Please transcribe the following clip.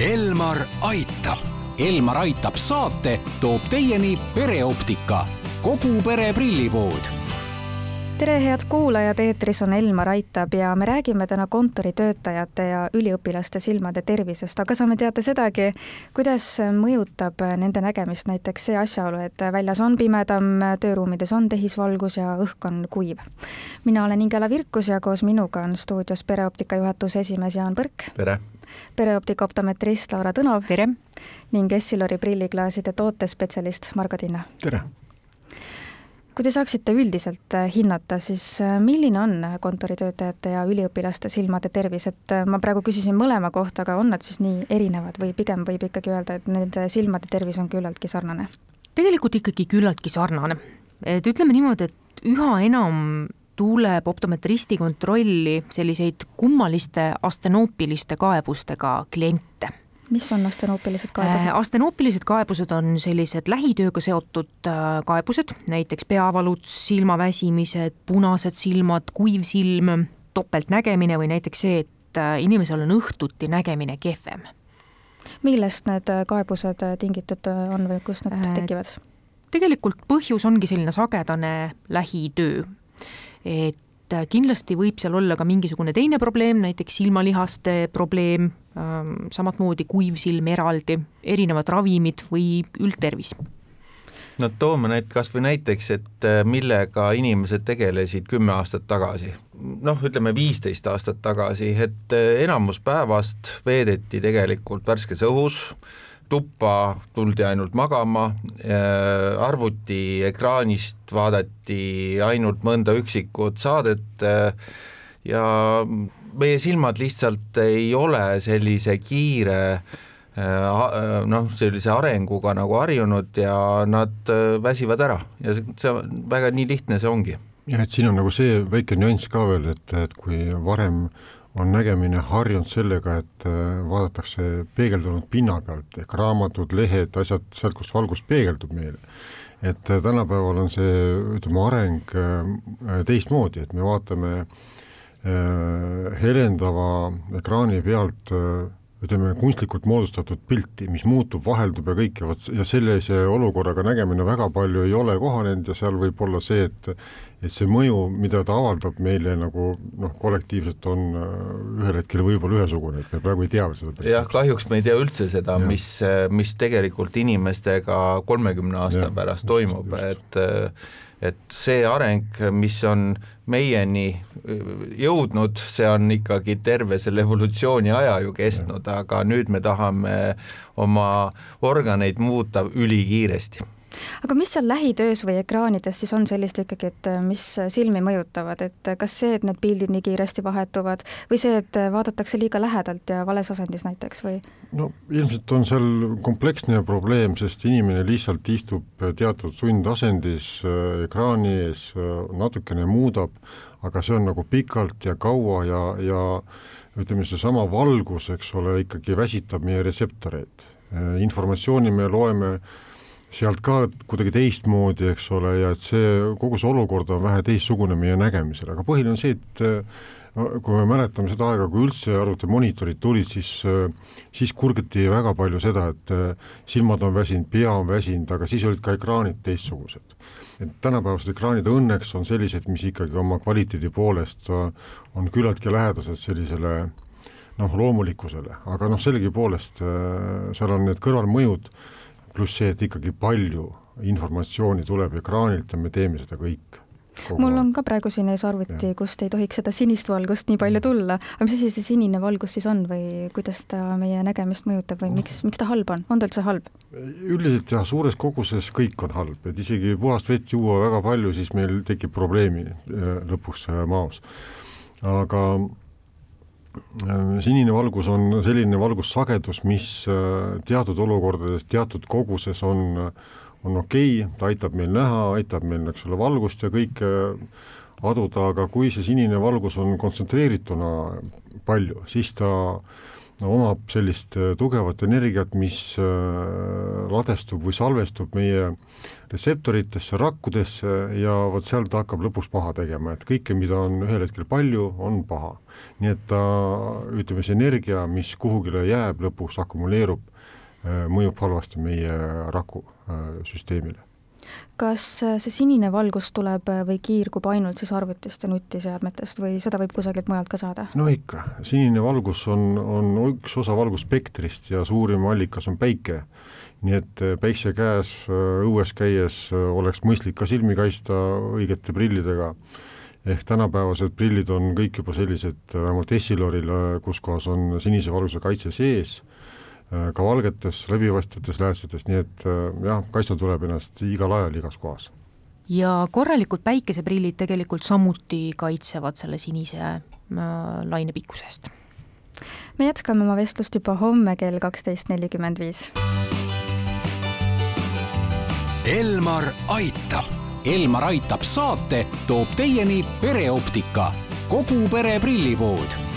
Elmar aitab. Elmar aitab saate toob teieni pereoptika, kogu pere prillipood tere, head kuulajad, eetris on Elmar Aitab ja me räägime täna kontoritöötajate ja üliõpilaste silmade tervisest, aga saame teada sedagi, kuidas mõjutab nende nägemist näiteks see asjaolu, et väljas on pimedam, tööruumides on tehisvalgus ja õhk on kuiv. mina olen Ingela Virkus ja koos minuga on stuudios pereoptika juhatuse esimees Jaan Põrk. tere! Pereoptika optometrist Laura Tõnov. tere! ning Essilori prilliklaaside tootespetsialist Margo Tinna. tere! kui te saaksite üldiselt äh, hinnata, siis äh, milline on kontoritöötajate ja üliõpilaste silmade tervis, et äh, ma praegu küsisin mõlema kohta, aga on nad siis nii erinevad või pigem võib ikkagi öelda, et nende silmade tervis on küllaltki sarnane? tegelikult ikkagi küllaltki sarnane. et ütleme niimoodi, et üha enam tuleb optometristi kontrolli selliseid kummaliste astenoopiliste kaebustega kliente mis on astenoopilised kaebused? Äh, astenoopilised kaebused on sellised lähitööga seotud äh, kaebused, näiteks peavalud, silmaväsimised, punased silmad, kuiv silm, topeltnägemine või näiteks see, et äh, inimesel on õhtuti nägemine kehvem. millest need kaebused tingitud on või kust nad tekivad? tegelikult põhjus ongi selline sagedane lähitöö, et kindlasti võib seal olla ka mingisugune teine probleem, näiteks silmalihaste probleem, ähm, samamoodi kuivsilm eraldi, erinevad ravimid või üldtervis no toome need kas või näiteks, et äh, millega inimesed tegelesid kümme aastat tagasi. noh, ütleme viisteist aastat tagasi, et äh, enamus päevast veedeti tegelikult värskes õhus, tuppa tuldi ainult magama, äh, arvuti ekraanist vaadati ainult mõnda üksikut saadet äh, ja meie silmad lihtsalt ei ole sellise kiire äh, noh, sellise arenguga nagu harjunud ja nad väsivad ära ja see väga nii lihtne see ongi. jah, et siin on nagu see väike nüanss ka veel, et, et kui varem on nägemine harjunud sellega, et äh, vaadatakse peegeldunud pinna pealt ehk raamatud, lehed, asjad sealt, kust valgus peegeldub meile. et äh, tänapäeval on see, ütleme, areng äh, teistmoodi, et me vaatame helendava ekraani pealt ütleme, kunstlikult moodustatud pilti, mis muutub, vaheldub ja kõik ja vot ja sellise olukorraga nägemine väga palju ei ole kohanenud ja seal võib olla see, et et see mõju, mida ta avaldab meile nagu noh, kollektiivselt on äh, ühel hetkel võib-olla ühesugune, et me praegu ei tea seda. jah, kahjuks me ei tea üldse seda, mis, mis tegelikult inimestega kolmekümne aasta ja, pärast just, toimub, et et see areng, mis on meieni jõudnud, see on ikkagi terve selle evolutsiooni aja ju kestnud, aga nüüd me tahame oma organeid muuta ülikiiresti aga mis seal lähitöös või ekraanides siis on sellist ikkagi, et äh, mis silmi mõjutavad, et äh, kas see, et need pildid nii kiiresti vahetuvad või see, et äh, vaadatakse liiga lähedalt ja vales asendis näiteks või? no ilmselt on seal kompleksne probleem, sest inimene lihtsalt istub teatud sundasendis ekraani ees, natukene muudab, aga see on nagu pikalt ja kaua ja, ja ütleme, seesama valgus, eks ole, ikkagi väsitab meie retseptoreid. informatsiooni me loeme äh, sealt ka kuidagi teistmoodi, eks ole, ja et see, kogu see olukord on vähe teistsugune meie nägemisel, aga põhiline on see, et kui me mäletame seda aega, kui üldse arvutimonitorid tulid, siis, siis kurgiti väga palju seda, et silmad on väsinud, pea on väsinud, aga siis olid ka ekraanid teistsugused. et tänapäevased ekraanid õnneks on sellised, mis ikkagi oma kvaliteedi poolest on küllaltki lähedased sellisele noh, loomulikkusele, aga noh, sellegipoolest seal on need kõrvalmõjud pluss see, et ikkagi palju informatsiooni tuleb ekraanilt ja me teeme seda kõik mul on ka praegu siin ees arvuti, kust ei tohiks seda sinist valgust nii palju tulla, aga mis asi see sinine valgus siis on või kuidas ta meie nägemist mõjutab või miks, miks ta halb on, on ta üldse halb? üldiselt jah, suures koguses kõik on halb, et isegi puhast vett juua väga palju, siis meil tekib probleemi äh, lõpuks äh, maos. aga sinine valgus on selline valgussagedus, mis äh, teatud olukordades teatud koguses on, on okei okay,, ta aitab meil näha, aitab meil, eks ole, valgust ja kõike aduda, aga kui see sinine valgus on kontsentreerituna palju, siis ta omab sellist tugevat energiat, mis ladestub või salvestub meie retseptoritesse, rakkudesse ja vot seal ta hakkab lõpuks paha tegema, et kõike, mida on ühel hetkel palju, on paha. nii et ta, ütleme, see energia, mis kuhugile jääb, lõpuks akumuleerub, mõjub halvasti meie rakusüsteemile kas äh, see sinine valgus tuleb äh, või kiirgub ainult siis arvutist ja nutiseadmetest või seda võib kusagilt mujalt ka saada? no ikka, sinine valgus on, on üks osa valgusspektrist ja suurim allikas on päike. nii et äh, päikse käes õues käies oleks mõistlik ka silmi kaitsta õigete prillidega, ehk tänapäevased prillid on kõik juba sellised, vähemalt Essiloril, kus kohas on sinise valguse kaitse sees ka valgetes, läbipaistvates läätsetes, nii et äh, jah, kaitsta tuleb ennast igal ajal, igas kohas. ja korralikud päikeseprillid tegelikult samuti kaitsevad selle sinise äh, laine pikkuse eest. me jätkame oma vestlust juba homme kell kaksteist nelikümmend viis. Elmar aitab. Elmar aitab saate toob teieni pereoptika, kogu pere prillipood